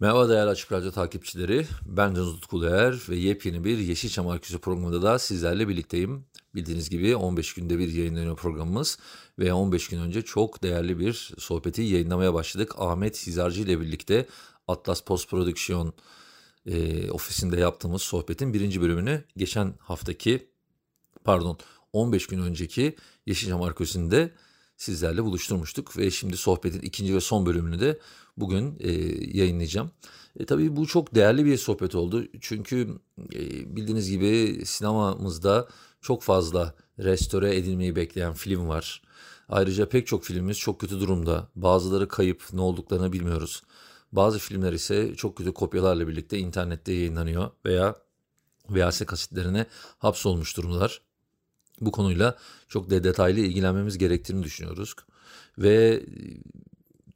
Merhaba değerli Açık Radyo takipçileri. Ben Deniz Utkuluer ve yepyeni bir Yeşilçam Arküsü programında da sizlerle birlikteyim. Bildiğiniz gibi 15 günde bir yayınlanıyor programımız ve 15 gün önce çok değerli bir sohbeti yayınlamaya başladık. Ahmet Hizarcı ile birlikte Atlas Post Prodüksiyon e, ofisinde yaptığımız sohbetin birinci bölümünü geçen haftaki pardon 15 gün önceki Yeşilçam Arküsü'nde sizlerle buluşturmuştuk ve şimdi sohbetin ikinci ve son bölümünü de bugün e, yayınlayacağım. E, tabii bu çok değerli bir sohbet oldu çünkü e, bildiğiniz gibi sinemamızda çok fazla restore edilmeyi bekleyen film var. Ayrıca pek çok filmimiz çok kötü durumda. Bazıları kayıp, ne olduklarını bilmiyoruz. Bazı filmler ise çok kötü kopyalarla birlikte internette yayınlanıyor veya VHS kasitlerine hapsolmuş durumdalar. Bu konuyla çok de detaylı ilgilenmemiz gerektiğini düşünüyoruz. Ve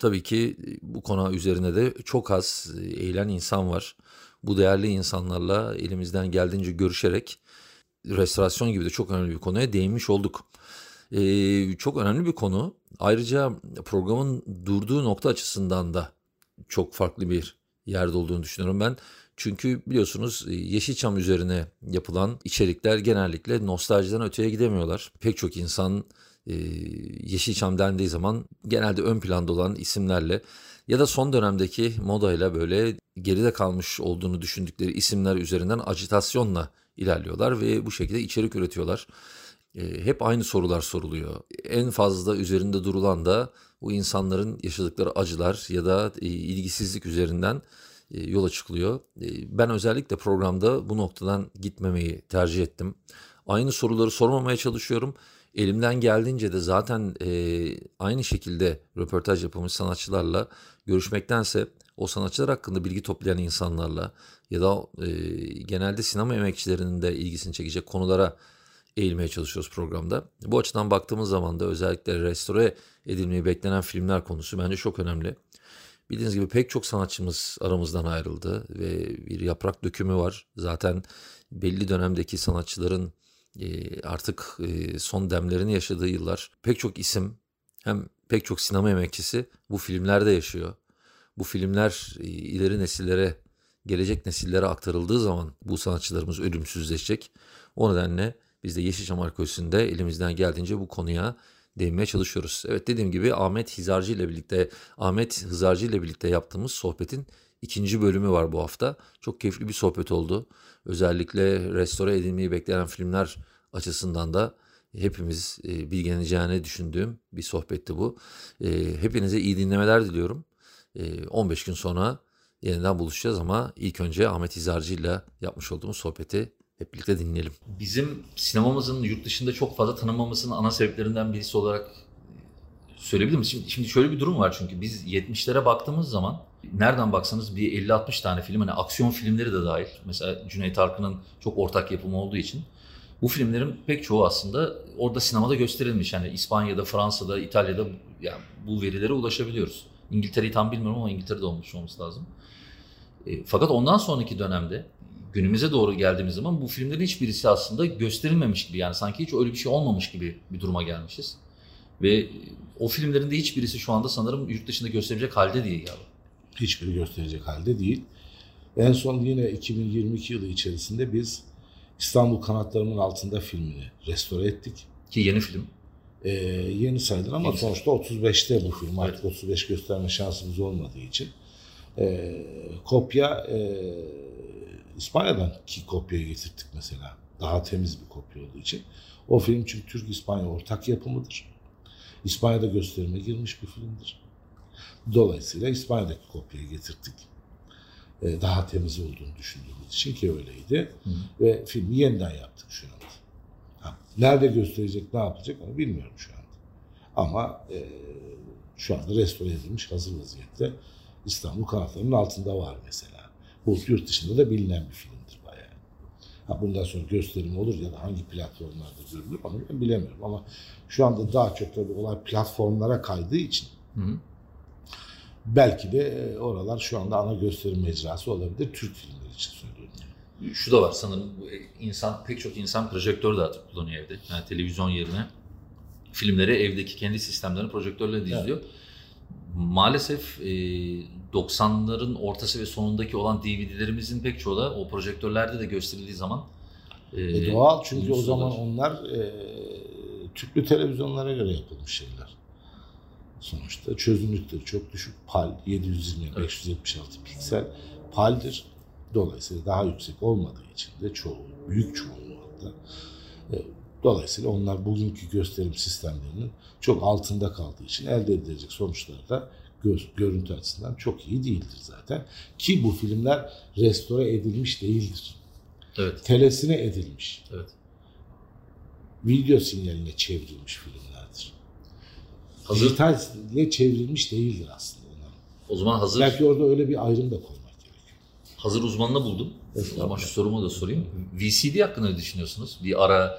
tabii ki bu konu üzerine de çok az eğilen insan var. Bu değerli insanlarla elimizden geldiğince görüşerek restorasyon gibi de çok önemli bir konuya değinmiş olduk. Ee, çok önemli bir konu. Ayrıca programın durduğu nokta açısından da çok farklı bir yerde olduğunu düşünüyorum ben. Çünkü biliyorsunuz Yeşilçam üzerine yapılan içerikler genellikle nostaljiden öteye gidemiyorlar. Pek çok insan e, Yeşilçam dendiği zaman genelde ön planda olan isimlerle ya da son dönemdeki modayla böyle geride kalmış olduğunu düşündükleri isimler üzerinden acitasyonla ilerliyorlar ve bu şekilde içerik üretiyorlar. E, hep aynı sorular soruluyor. En fazla üzerinde durulan da bu insanların yaşadıkları acılar ya da e, ilgisizlik üzerinden e, yola çıkılıyor. E, ben özellikle programda bu noktadan gitmemeyi tercih ettim. Aynı soruları sormamaya çalışıyorum. Elimden geldiğince de zaten e, aynı şekilde röportaj yapılmış sanatçılarla görüşmektense o sanatçılar hakkında bilgi toplayan insanlarla ya da e, genelde sinema emekçilerinin de ilgisini çekecek konulara eğilmeye çalışıyoruz programda. Bu açıdan baktığımız zaman da özellikle restore edilmeyi beklenen filmler konusu bence çok önemli. Bildiğiniz gibi pek çok sanatçımız aramızdan ayrıldı ve bir yaprak dökümü var. Zaten belli dönemdeki sanatçıların artık e, son demlerini yaşadığı yıllar. Pek çok isim hem pek çok sinema emekçisi bu filmlerde yaşıyor. Bu filmler e, ileri nesillere, gelecek nesillere aktarıldığı zaman bu sanatçılarımız ölümsüzleşecek. O nedenle biz de Yeşilçam Arkeolojisi'nde elimizden geldiğince bu konuya değinmeye çalışıyoruz. Evet dediğim gibi Ahmet Hizarcı ile birlikte Ahmet Hızarcı ile birlikte yaptığımız sohbetin ikinci bölümü var bu hafta. Çok keyifli bir sohbet oldu. Özellikle restore edilmeyi bekleyen filmler açısından da hepimiz e, bilgileneceğini düşündüğüm bir sohbetti bu. E, hepinize iyi dinlemeler diliyorum. E, 15 gün sonra yeniden buluşacağız ama ilk önce Ahmet Hizarcı ile yapmış olduğumuz sohbeti hep birlikte dinleyelim. Bizim sinemamızın yurt dışında çok fazla tanınmamasının ana sebeplerinden birisi olarak söyleyebilir misin? Şimdi, şimdi şöyle bir durum var çünkü biz 70'lere baktığımız zaman nereden baksanız bir 50-60 tane film hani aksiyon filmleri de dahil. Mesela Cüneyt Arkın'ın çok ortak yapımı olduğu için bu filmlerin pek çoğu aslında orada sinemada gösterilmiş. Yani İspanya'da, Fransa'da, İtalya'da yani bu verilere ulaşabiliyoruz. İngiltere'yi tam bilmiyorum ama İngiltere'de olmuş olması lazım. E, fakat ondan sonraki dönemde günümüze doğru geldiğimiz zaman bu filmlerin hiçbirisi aslında gösterilmemiş gibi yani sanki hiç öyle bir şey olmamış gibi bir duruma gelmişiz. Ve o filmlerin de hiçbirisi şu anda sanırım yurt dışında gösterecek halde değil galiba. Hiçbiri gösterecek halde değil. En son yine 2022 yılı içerisinde biz İstanbul Kanatlarımın Altında filmini restore ettik. Ki yeni film. Ee, yeni sayılır ama yeni sonuçta 35'te bu film. Artık evet. 35 gösterme şansımız olmadığı için. Ee, kopya e, İspanya'dan ki kopyayı getirdik mesela. Daha temiz bir kopya olduğu için. O film çünkü Türk-İspanya ortak yapımıdır. İspanya'da gösterime girmiş bir filmdir. Dolayısıyla İspanya'daki kopyayı getirdik. Ee, daha temiz olduğunu düşündüğümüz için ki öyleydi. Hı. Ve filmi yeniden yaptık şu anda. Ha, nerede gösterecek, ne yapacak onu bilmiyorum şu anda. Ama e, şu anda restore edilmiş hazır vaziyette İstanbul kanatlarının altında var mesela. Bu yurt dışında da bilinen bir bayağı. Ha bundan sonra gösterim olur ya da hangi platformlarda görülür onu ben bilemiyorum ama şu anda daha çok tabii olay platformlara kaydığı için hı hı. belki de e, oralar şu anda ana gösterim mecrası olabilir Türk filmleri için söylüyorum. Şu da var sanırım e, insan pek çok insan projektör de artık kullanıyor evde. Yani televizyon yerine filmleri evdeki kendi sistemlerini projektörle de izliyor. Evet Maalesef e, 90'ların ortası ve sonundaki olan DVD'lerimizin pek çoğu da o projektörlerde de gösterildiği zaman e, e, doğal çünkü o zaman onlar e, tüplü televizyonlara göre yapılmış şeyler. Sonuçta çözünürlükleri çok düşük. PAL 720 evet. 576 piksel PAL'dir. Dolayısıyla daha yüksek olmadığı için de çoğu, büyük çoğunluğu hatta. E, dolayısıyla onlar bugünkü gösterim sistemlerinin çok altında kaldığı için elde edilecek sonuçlar da göz, görüntü açısından çok iyi değildir zaten. Ki bu filmler restore edilmiş değildir. Evet. Telesine edilmiş. Evet. Video sinyaline çevrilmiş filmlerdir. Hazır... Dijitalle çevrilmiş değildir aslında. Onlar. O zaman hazır... Belki orada öyle bir ayrım da koymak gerekiyor. Hazır uzmanını buldum. Evet, şu sorumu da sorayım. VCD hakkında ne düşünüyorsunuz? Bir ara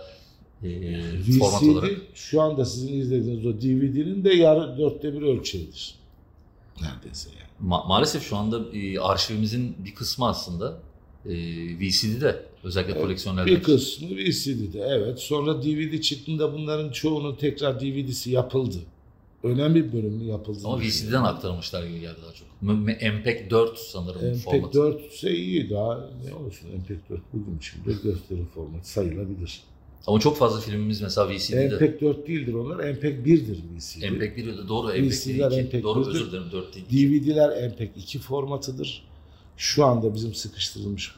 e, VCD, format olarak. şu anda sizin izlediğiniz o DVD'nin de yarı dörtte bir ölçeğidir. Neredeyse yani. Ma- maalesef şu anda e, arşivimizin bir kısmı aslında e, VCD'de. Özellikle evet, koleksiyonlarda. Bir kısmı VCD'de evet. Sonra DVD çıktığında bunların çoğunun tekrar DVD'si yapıldı. Önemli bir bölümü yapıldı. Ama VCD'den aktarmışlar gibi geldi daha çok. MPEG 4 sanırım MPEG formatı. 4 ise iyi daha ne olsun MPEG 4 bugün şimdi gösteri formatı sayılabilir. Ama çok fazla filmimiz mesela VCD'de. MPEG 4 değildir onlar. MPEG 1'dir VCD. MPEG 1 de doğru. MPEG VCD'ler 2. MPEG doğru 1'dir. özür dilerim 4 değil. DVD'ler MPEG 2 formatıdır. Şu anda bizim sıkıştırılmış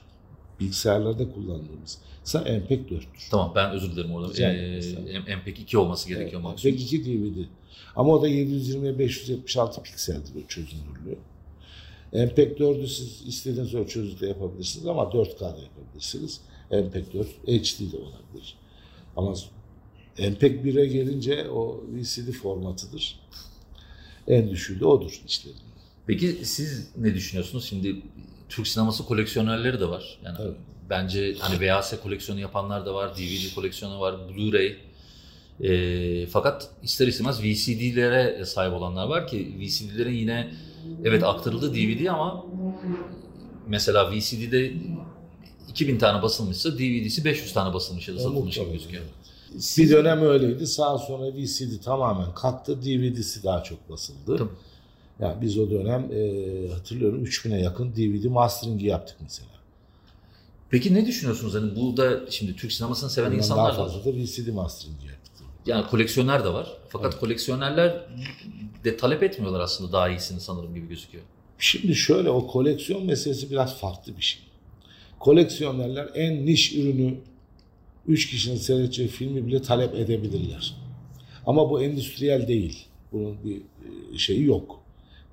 bilgisayarlarda kullandığımız ise MPEG 4'tür. Tamam ben özür dilerim orada. Ee, MPEG 2 olması gerekiyor evet, maksimum. MPEG 2 DVD. Ama o da 720 576 pikseldir o çözünürlüğü. MPEG 4'ü siz istediğiniz ölçülükte yapabilirsiniz ama 4K'da yapabilirsiniz. MPEG 4 HD de olabilir. Ama MPEG 1'e gelince o VCD formatıdır. En düşüğü de odur işlerin. Peki siz ne düşünüyorsunuz? Şimdi Türk sineması koleksiyonerleri de var. Yani evet. bence hani VHS koleksiyonu yapanlar da var, DVD koleksiyonu var, Blu-ray. E, fakat ister istemez VCD'lere sahip olanlar var ki VCD'lerin yine evet aktarıldı DVD ama mesela VCD'de 2000 tane basılmışsa DVD'si 500 tane basılmış ya da satılmış gibi gözüküyor. Bir dönem öyleydi. Sağ sonra VCD tamamen kalktı. DVD'si daha çok basıldı. Tabii. Yani biz o dönem e, hatırlıyorum 3000'e yakın DVD mastering'i yaptık mesela. Peki ne düşünüyorsunuz? Hani bu da şimdi Türk sinemasını seven Ondan insanlar daha fazla da VCD mastering'i yaptık. Yani koleksiyoner de var. Fakat evet. koleksiyonerler de talep etmiyorlar aslında daha iyisini sanırım gibi gözüküyor. Şimdi şöyle o koleksiyon meselesi biraz farklı bir şey. Koleksiyonerler en niş ürünü 3 kişinin seyredeceği filmi bile talep edebilirler. Ama bu endüstriyel değil. Bunun bir e, şeyi yok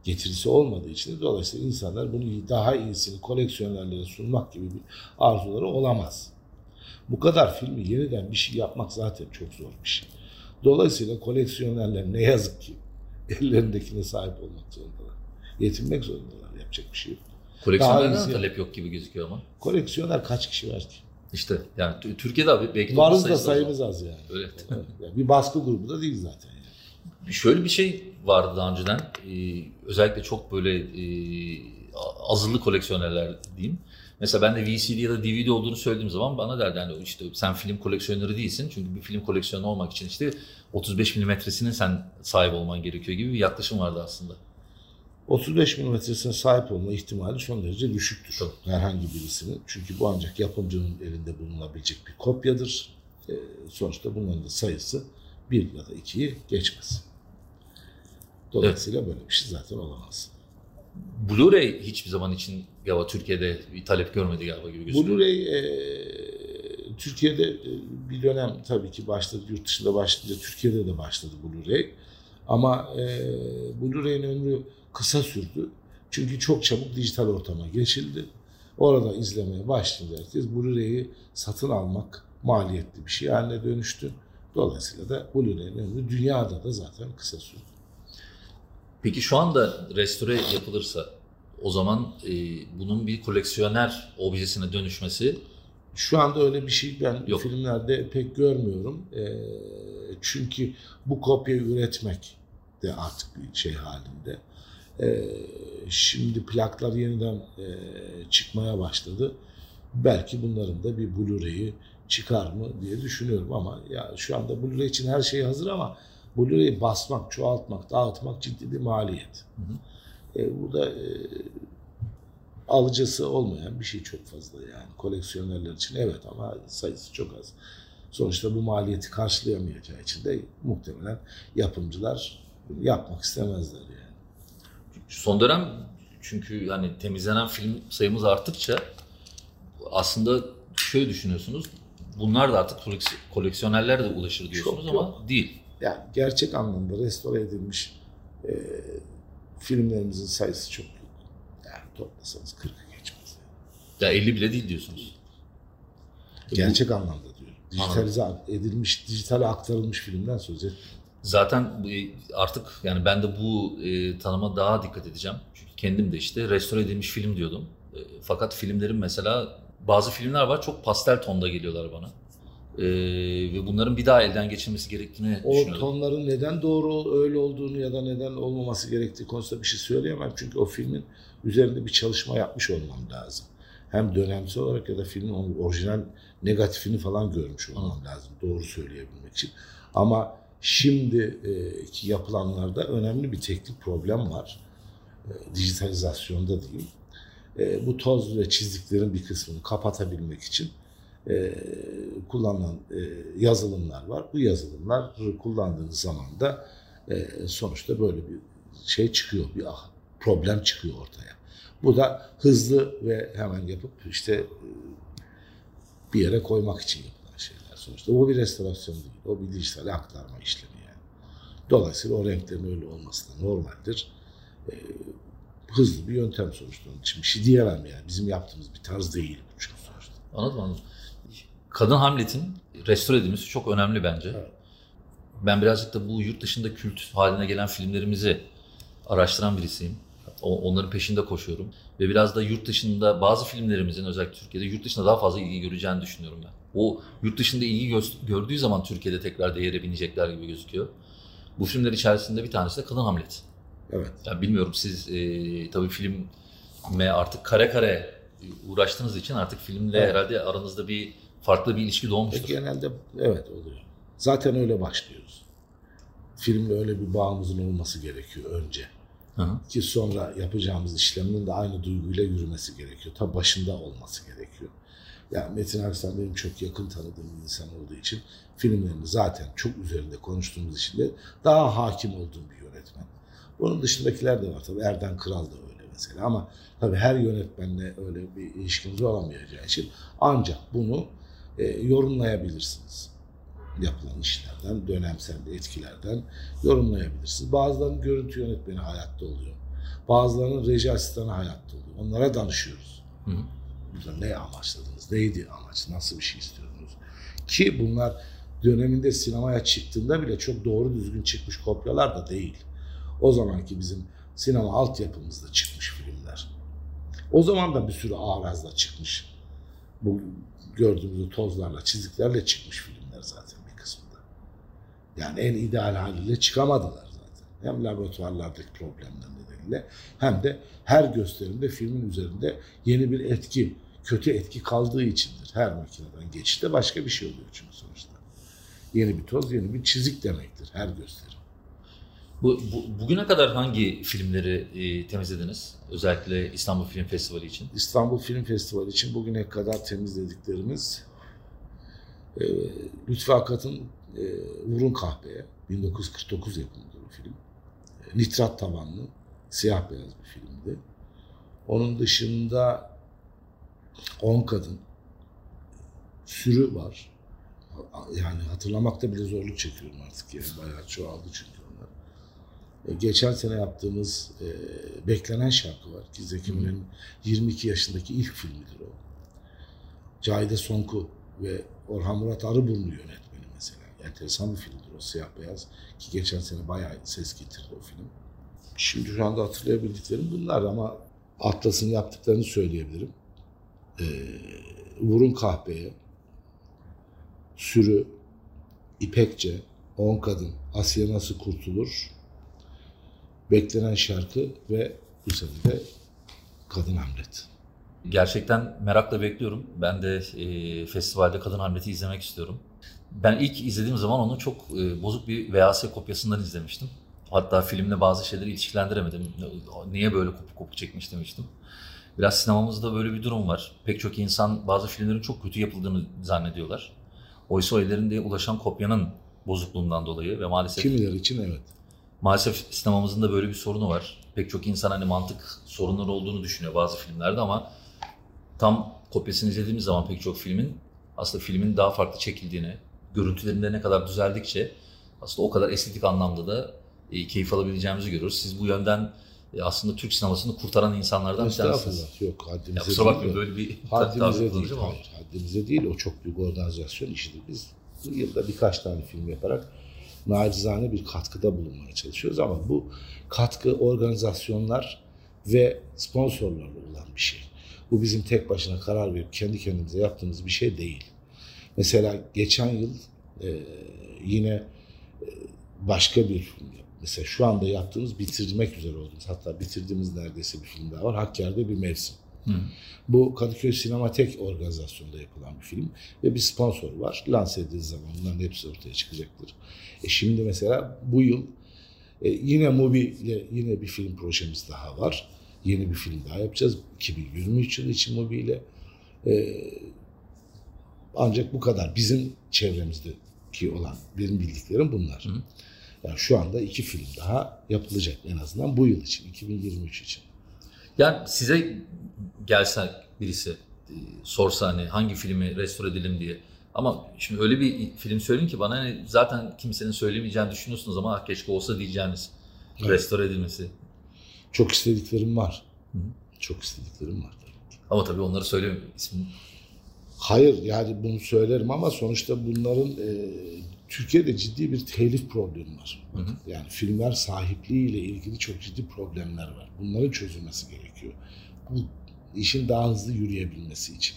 getirisi olmadığı için de dolayısıyla insanlar bunu daha iyisini koleksiyonerlere sunmak gibi bir arzuları olamaz. Bu kadar filmi yeniden bir şey yapmak zaten çok zor bir şey. Dolayısıyla koleksiyonerler ne yazık ki ellerindekine sahip olmak zorundalar. Yetinmek zorundalar. Yapacak bir şey yok. Koleksiyonerden talep yok gibi gözüküyor ama. Koleksiyoner kaç kişi var ki? İşte yani Türkiye'de belki de Varız da sayımız az yani. Öyle. yani bir baskı grubu da değil zaten. Yani. Şöyle bir şey vardı daha önceden. Ee, özellikle çok böyle e, azılı koleksiyonerler diyeyim. Mesela ben de VCD ya da DVD olduğunu söylediğim zaman bana derdi yani işte sen film koleksiyoneri değilsin. Çünkü bir film koleksiyonu olmak için işte 35 milimetresine sen sahip olman gerekiyor gibi bir yaklaşım vardı aslında. 35 milimetresine sahip olma ihtimali son derece düşüktür. Tabii. Herhangi birisinin. Çünkü bu ancak yapımcının elinde bulunabilecek bir kopyadır. E, sonuçta bunların da sayısı bir ya da ikiyi geçmez. Dolayısıyla evet. böyle bir şey zaten olamaz. Blu-ray hiçbir zaman için galiba Türkiye'de bir talep görmedi galiba gibi gözüküyor. Blu-ray e, Türkiye'de e, bir dönem tabii ki başladı. Yurt dışında başladı. Türkiye'de de başladı Blu-ray. Ama e, Blu-ray'in ömrü kısa sürdü. Çünkü çok çabuk dijital ortama geçildi. Orada izlemeye başladı herkes. Blu-ray'i satın almak maliyetli bir şey haline dönüştü. Dolayısıyla da Blu-ray'in ömrü dünyada da zaten kısa sürdü. Peki şu anda restore yapılırsa o zaman e, bunun bir koleksiyoner objesine dönüşmesi şu anda öyle bir şey ben Yok. filmlerde pek görmüyorum. E, çünkü bu kopyayı üretmek de artık bir şey halinde. E, şimdi plaklar yeniden e, çıkmaya başladı. Belki bunların da bir Blu-ray'i çıkar mı diye düşünüyorum ama ya şu anda Blu-ray için her şey hazır ama Blu-ray'i basmak, çoğaltmak, dağıtmak ciddi bir maliyet. Hı hı. E, burada e, alıcısı olmayan bir şey çok fazla yani. Koleksiyonerler için evet ama sayısı çok az. Sonuçta bu maliyeti karşılayamayacağı için de muhtemelen yapımcılar yapmak istemezler yani. Son dönem çünkü yani temizlenen film sayımız arttıkça aslında şöyle düşünüyorsunuz. Bunlar da artık koleksiyonerler de ulaşır diyorsunuz Çok ama yok. değil. Yani gerçek anlamda restore edilmiş e, filmlerimizin sayısı çok yok. Yani toplasanız 40'ı geçmez. Yani. Ya 50 bile değil diyorsunuz. Gerçek Bu, anlamda diyorum. Dijitalize anladım. edilmiş, dijitale aktarılmış filmden söz etmiyorum. Zaten artık yani ben de bu e, tanıma daha dikkat edeceğim. Çünkü kendim de işte restore edilmiş film diyordum. E, fakat filmlerin mesela bazı filmler var çok pastel tonda geliyorlar bana. Ee, ve bunların bir daha elden geçirmesi gerektiğini o düşünüyorum. O tonların neden doğru öyle olduğunu ya da neden olmaması gerektiği konusunda bir şey söyleyemem. Çünkü o filmin üzerinde bir çalışma yapmış olmam lazım. Hem dönemsel olarak ya da filmin orijinal negatifini falan görmüş olmam lazım. Doğru söyleyebilmek için. Ama şimdiki yapılanlarda önemli bir teknik problem var. E, dijitalizasyonda diyeyim e, bu toz ve çiziklerin bir kısmını kapatabilmek için e, kullanılan e, yazılımlar var. Bu yazılımlar kullandığınız zaman da e, sonuçta böyle bir şey çıkıyor, bir problem çıkıyor ortaya. Bu da hızlı ve hemen yapıp işte e, bir yere koymak için yapılan şeyler sonuçta. Bu bir restorasyon değil, o bir dijital aktarma işlemi yani. Dolayısıyla o renklerin öyle olması da normaldir. E, hızlı bir yöntem sonuçta. Onun için bir şey diyemem yani. Bizim yaptığımız bir tarz değil bu çünkü sonuçta. Anladım anladım. Kadın Hamlet'in restore edilmesi çok önemli bence. Evet. Ben birazcık da bu yurt dışında kült haline gelen filmlerimizi araştıran birisiyim. Onların peşinde koşuyorum. Ve biraz da yurt dışında bazı filmlerimizin özellikle Türkiye'de yurt dışında daha fazla ilgi göreceğini düşünüyorum ben. O yurt dışında ilgi gördüğü zaman Türkiye'de tekrar değere binecekler gibi gözüküyor. Bu filmler içerisinde bir tanesi de Kadın Hamlet. Evet. Yani bilmiyorum siz e, tabii filme artık kare kare uğraştığınız için artık filmle evet. herhalde aranızda bir farklı bir ilişki doğmuştur. E, genelde evet oluyor. Zaten öyle başlıyoruz. Filmle öyle bir bağımızın olması gerekiyor önce. Hı hı. Ki sonra yapacağımız işlemin de aynı duyguyla yürümesi gerekiyor. Ta başında olması gerekiyor. Yani Metin Aksan benim çok yakın tanıdığım bir insan olduğu için filmlerini zaten çok üzerinde konuştuğumuz için de daha hakim olduğum bir yönetmen. Bunun dışındakiler de var tabii. Erden Kral da öyle mesela ama tabii her yönetmenle öyle bir ilişkiniz olamayacağı için ancak bunu e, yorumlayabilirsiniz. Yapılan işlerden, dönemsel etkilerden yorumlayabilirsiniz. Bazılarının görüntü yönetmeni hayatta oluyor. Bazılarının reji asistanı hayatta oluyor. Onlara danışıyoruz. Hı hı. Burada ne amaçladınız? Neydi amaç? Nasıl bir şey istiyordunuz? Ki bunlar döneminde sinemaya çıktığında bile çok doğru düzgün çıkmış kopyalar da değil. O zamanki bizim sinema altyapımızda çıkmış filmler. O zaman da bir sürü arazda çıkmış. Bu gördüğümüz tozlarla, çiziklerle çıkmış filmler zaten bir kısmında. Yani en ideal haliyle çıkamadılar zaten. Hem laboratuvarlardaki problemler nedeniyle hem de her gösterimde filmin üzerinde yeni bir etki, kötü etki kaldığı içindir. Her makineden geçişte başka bir şey oluyor çünkü sonuçta. Yeni bir toz, yeni bir çizik demektir her gösterim. Bu, bu, bugüne kadar hangi filmleri e, temizlediniz? Özellikle İstanbul Film Festivali için. İstanbul Film Festivali için bugüne kadar temizlediklerimiz e, Lütfü Akat'ın e, Vurun Kahveye 1949 yapımıdır o film. E, nitrat tabanlı, siyah beyaz bir filmdi. Onun dışında On Kadın, Sürü var. Yani hatırlamakta bile zorluk çekiyorum artık yani bayağı çoğaldı çünkü. E, geçen sene yaptığımız e, Beklenen şarkı var ki Zeki Müren'in 22 yaşındaki ilk filmidir o. Cahide Sonku ve Orhan Murat Arıburnu yönetmeni mesela. Enteresan bir filmdir o siyah beyaz ki geçen sene bayağı ses getirdi o film. Şimdi şu anda hatırlayabildiklerim bunlar ama Atlas'ın yaptıklarını söyleyebilirim. Ee, Vurun Kahpeye, Sürü, İpekçe, On Kadın, Asya Nasıl Kurtulur, beklenen şarkı ve bu sene Kadın Hamlet. Gerçekten merakla bekliyorum. Ben de e, festivalde Kadın Hamlet'i izlemek istiyorum. Ben ilk izlediğim zaman onu çok e, bozuk bir VHS kopyasından izlemiştim. Hatta filmle bazı şeyleri ilişkilendiremedim. Niye böyle kopuk kopuk çekmiş demiştim. Biraz sinemamızda böyle bir durum var. Pek çok insan bazı filmlerin çok kötü yapıldığını zannediyorlar. Oysa o ellerinde ulaşan kopyanın bozukluğundan dolayı ve maalesef... Kimiler için evet. Maalesef sinemamızın da böyle bir sorunu var. Pek çok insan hani mantık sorunları olduğunu düşünüyor bazı filmlerde ama tam kopyasını izlediğimiz zaman pek çok filmin aslında filmin daha farklı çekildiğini, görüntülerinde ne kadar düzeldikçe aslında o kadar estetik anlamda da e, keyif alabileceğimizi görüyoruz. Siz bu yönden aslında Türk sinemasını kurtaran insanlardan bir tanesiniz. Yok haddimize ya, kusura bakmayın böyle bir haddimize değil. Hayır, haddimize değil. O çok büyük organizasyon işidir. Biz yılda birkaç tane film yaparak nacizane bir katkıda bulunmaya çalışıyoruz ama bu katkı organizasyonlar ve sponsorlarla olan bir şey. Bu bizim tek başına karar verip kendi kendimize yaptığımız bir şey değil. Mesela geçen yıl e, yine e, başka bir film Mesela şu anda yaptığımız bitirmek üzere olduğumuz hatta bitirdiğimiz neredeyse bir film daha var. Hakkari'de bir mevsim. Hı. Bu Kadıköy Sinematek organizasyonunda yapılan bir film ve bir sponsor var. Lanse edildiği zaman bunların hepsi ortaya çıkacaktır. E şimdi mesela bu yıl e, yine Mubi ile yine bir film projemiz daha var. Yeni bir film daha yapacağız. 2023 yılı için Mubi ile. E, ancak bu kadar. Bizim çevremizdeki olan benim bildiklerim bunlar. Hı. Yani şu anda iki film daha yapılacak en azından bu yıl için, 2023 için. Yani size gelse birisi e, sorsa hani hangi filmi restore edelim diye. Ama şimdi öyle bir film söyleyin ki bana hani zaten kimsenin söylemeyeceğini düşünüyorsunuz ama ah, keşke olsa diyeceğiniz evet. restore edilmesi. Çok istediklerim var. Hı. Çok istediklerim var. Ama tabii onları söylemiyorum. İsmini Hayır yani bunu söylerim ama sonuçta bunların e, Türkiye'de ciddi bir telif problemi var. Hı hı. Yani filmler sahipliği ile ilgili çok ciddi problemler var. Bunların çözülmesi gerekiyor. Bu işin daha hızlı yürüyebilmesi için.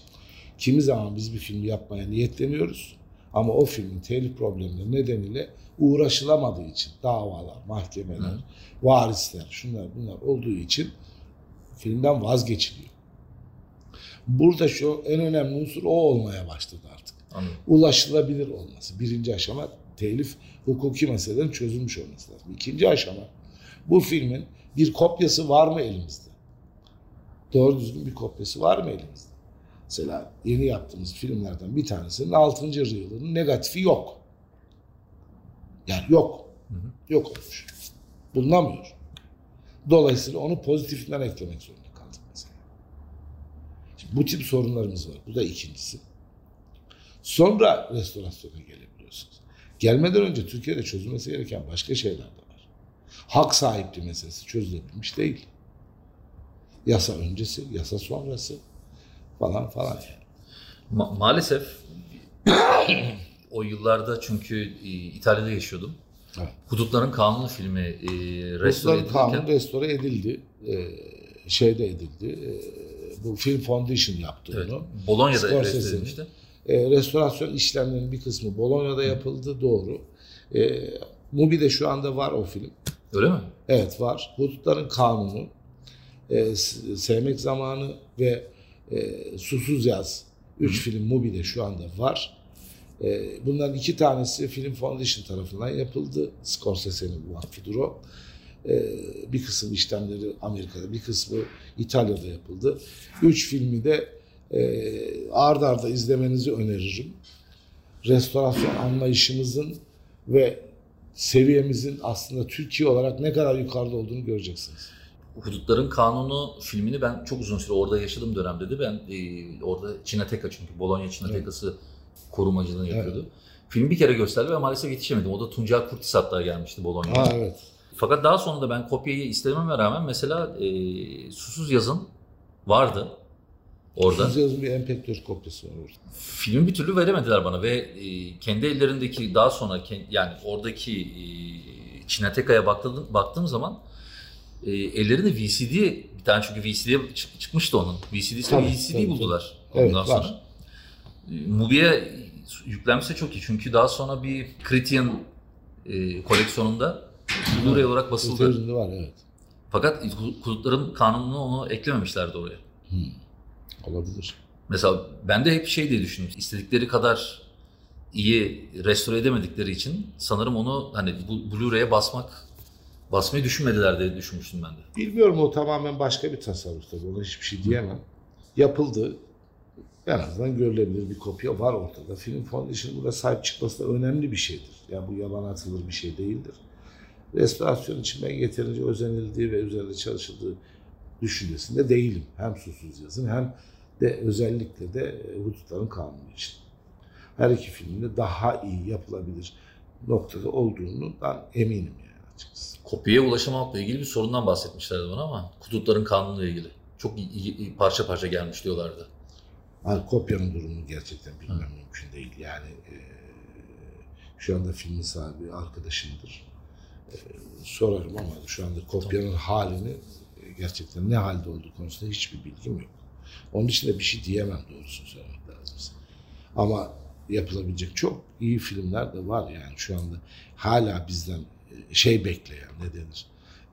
Kimi zaman biz bir film yapmaya niyetleniyoruz ama o filmin telif problemleri nedeniyle uğraşılamadığı için davalar, mahkemeler, hı. varisler, şunlar bunlar olduğu için filmden vazgeçiliyor. Burada şu en önemli unsur o olmaya başladı. Anladım. Ulaşılabilir olması. Birinci aşama telif hukuki meselelerin çözülmüş olması lazım. İkinci aşama bu filmin bir kopyası var mı elimizde? Doğru düzgün bir kopyası var mı elimizde? Mesela yeni yaptığımız filmlerden bir tanesinin 6. yılının negatifi yok. Yani yok. Hı hı. Yok olmuş. Bulunamıyor. Dolayısıyla onu pozitifinden eklemek zorunda kaldık mesela. Şimdi bu tip sorunlarımız var. Bu da ikincisi. Sonra restorasyona gelebiliyorsunuz. Gelmeden önce Türkiye'de çözülmesi gereken başka şeyler de var. Hak sahipliği meselesi çözülebilmiş değil. Yasa öncesi, yasa sonrası falan falan. Ma- maalesef o yıllarda çünkü e, İtalya'da yaşıyordum. Evet. Hudutların Kanunu filmi e, restore edilirken... Kanunu restore edildi. E, şeyde edildi. E, bu Film Foundation yaptı evet. onu. Bolonya'da restore edilmişti. E, restorasyon işlemlerinin bir kısmı Bolonya'da yapıldı doğru. E, Mubi'de şu anda var o film. Öyle mi? Evet var. Hudutların Kanunu, e, Sevmek Zamanı ve e, Susuz Yaz. Üç Hı. film Mubi'de şu anda var. E, bunların iki tanesi Film Foundation tarafından yapıldı. Scorsese'nin vakfıdır o. E, bir kısım işlemleri Amerika'da, bir kısmı İtalya'da yapıldı. Üç filmi de e, ard arda izlemenizi öneririm. Restorasyon anlayışımızın ve seviyemizin aslında Türkiye olarak ne kadar yukarıda olduğunu göreceksiniz. Hudutların Kanunu filmini ben çok uzun süre orada yaşadığım dönemde de ben e, orada Çinateka çünkü Bologna Çinatekası evet. korumacılığını yapıyordu. Evet. Film bir kere gösterdi ve maalesef yetişemedim. O da Tuncel Kurtis hatta gelmişti Bologna'ya. evet. Fakat daha sonra da ben kopyayı istememe rağmen mesela e, Susuz Yazın vardı orada. Susuz Yazın bir MP4 kopyası var orada. Filmi bir türlü veremediler bana ve e, kendi ellerindeki daha sonra yani oradaki e, Çinateka'ya baktığım, baktığım zaman e, ellerinde VCD bir tane çünkü VCD çık, çıkmıştı onun. VCD'si tabii, VCD tabii, buldular tabii. ondan evet, sonra. Var. E, Mubi'ye yüklenmişse çok iyi çünkü daha sonra bir Criterion e, koleksiyonunda Blu-ray olarak basıldı. Var evet. Fakat hudutların kanununu onu eklememişlerdi oraya. Hmm. Olabilir. Mesela ben de hep şey diye düşündüm. İstedikleri kadar iyi restore edemedikleri için sanırım onu hani bu Blu-ray'e basmak basmayı düşünmediler diye düşünmüştüm ben de. Bilmiyorum o tamamen başka bir tasarruf tabii. Ona hiçbir şey diyemem. Yapıldı. En azından görülebilir bir kopya var ortada. Film Foundation burada sahip çıkması da önemli bir şeydir. Yani bu yalan atılır bir şey değildir. Restorasyon için ben yeterince özenildiği ve üzerinde çalışıldığı düşüncesinde değilim. Hem susuz yazın hem de özellikle de e, hudutların kanunu için. Her iki filmde daha iyi yapılabilir noktada olduğundan eminim yani açıkçası. Kopyaya ulaşamamakla ilgili bir sorundan bahsetmişlerdi bana ama hudutların kanunuyla ilgili. Çok iyi- iyi- parça parça gelmiş diyorlardı. Yani kopyanın durumunu gerçekten bilmem mümkün değil. Yani e, şu anda filmin sahibi arkadaşımdır. E, sorarım ama şu anda kopyanın halini e, gerçekten ne halde olduğu konusunda hiçbir bilgim yok. Onun için de bir şey diyemem doğrusunu söylemek lazımsa. Ama yapılabilecek çok iyi filmler de var yani şu anda hala bizden e, şey bekleyen ne denir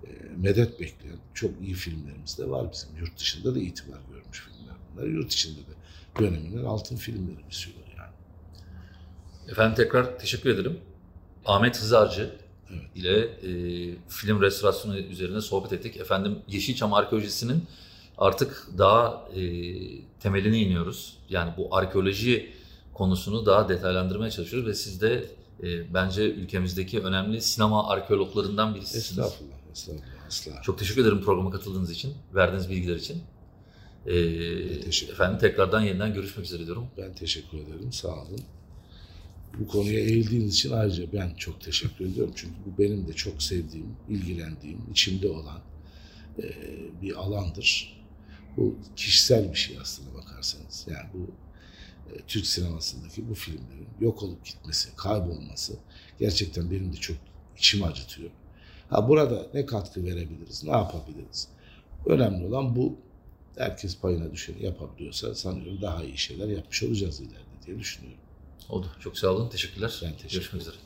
e, medet bekleyen çok iyi filmlerimiz de var bizim. Yurt dışında da itibar görmüş filmler bunlar. Yurt içinde de döneminin altın filmleri bir sürü yani. Efendim tekrar teşekkür ederim. Ahmet Hızarcı Evet. ile e, film restorasyonu üzerine sohbet ettik. Efendim Yeşilçam arkeolojisinin artık daha e, temeline iniyoruz. Yani bu arkeoloji konusunu daha detaylandırmaya çalışıyoruz ve siz de e, bence ülkemizdeki önemli sinema arkeologlarından birisiniz. Estağfurullah, estağfurullah, asla. Çok teşekkür ederim programa katıldığınız için, verdiğiniz bilgiler için. E, teşekkür efendim tekrardan yeniden görüşmek üzere diyorum. Ben teşekkür ederim, sağ olun. Bu konuya eğildiğiniz için ayrıca ben çok teşekkür ediyorum. Çünkü bu benim de çok sevdiğim, ilgilendiğim, içimde olan e, bir alandır. Bu kişisel bir şey aslında bakarsanız. Yani bu e, Türk sinemasındaki bu filmlerin yok olup gitmesi, kaybolması gerçekten benim de çok içimi acıtıyor. Ha burada ne katkı verebiliriz, ne yapabiliriz? Önemli olan bu. Herkes payına düşeni yapabiliyorsa sanıyorum daha iyi şeyler yapmış olacağız ileride diye düşünüyorum. Oldu. Çok sağ olun. Teşekkürler. Ben teşekkür Görüşmek üzere.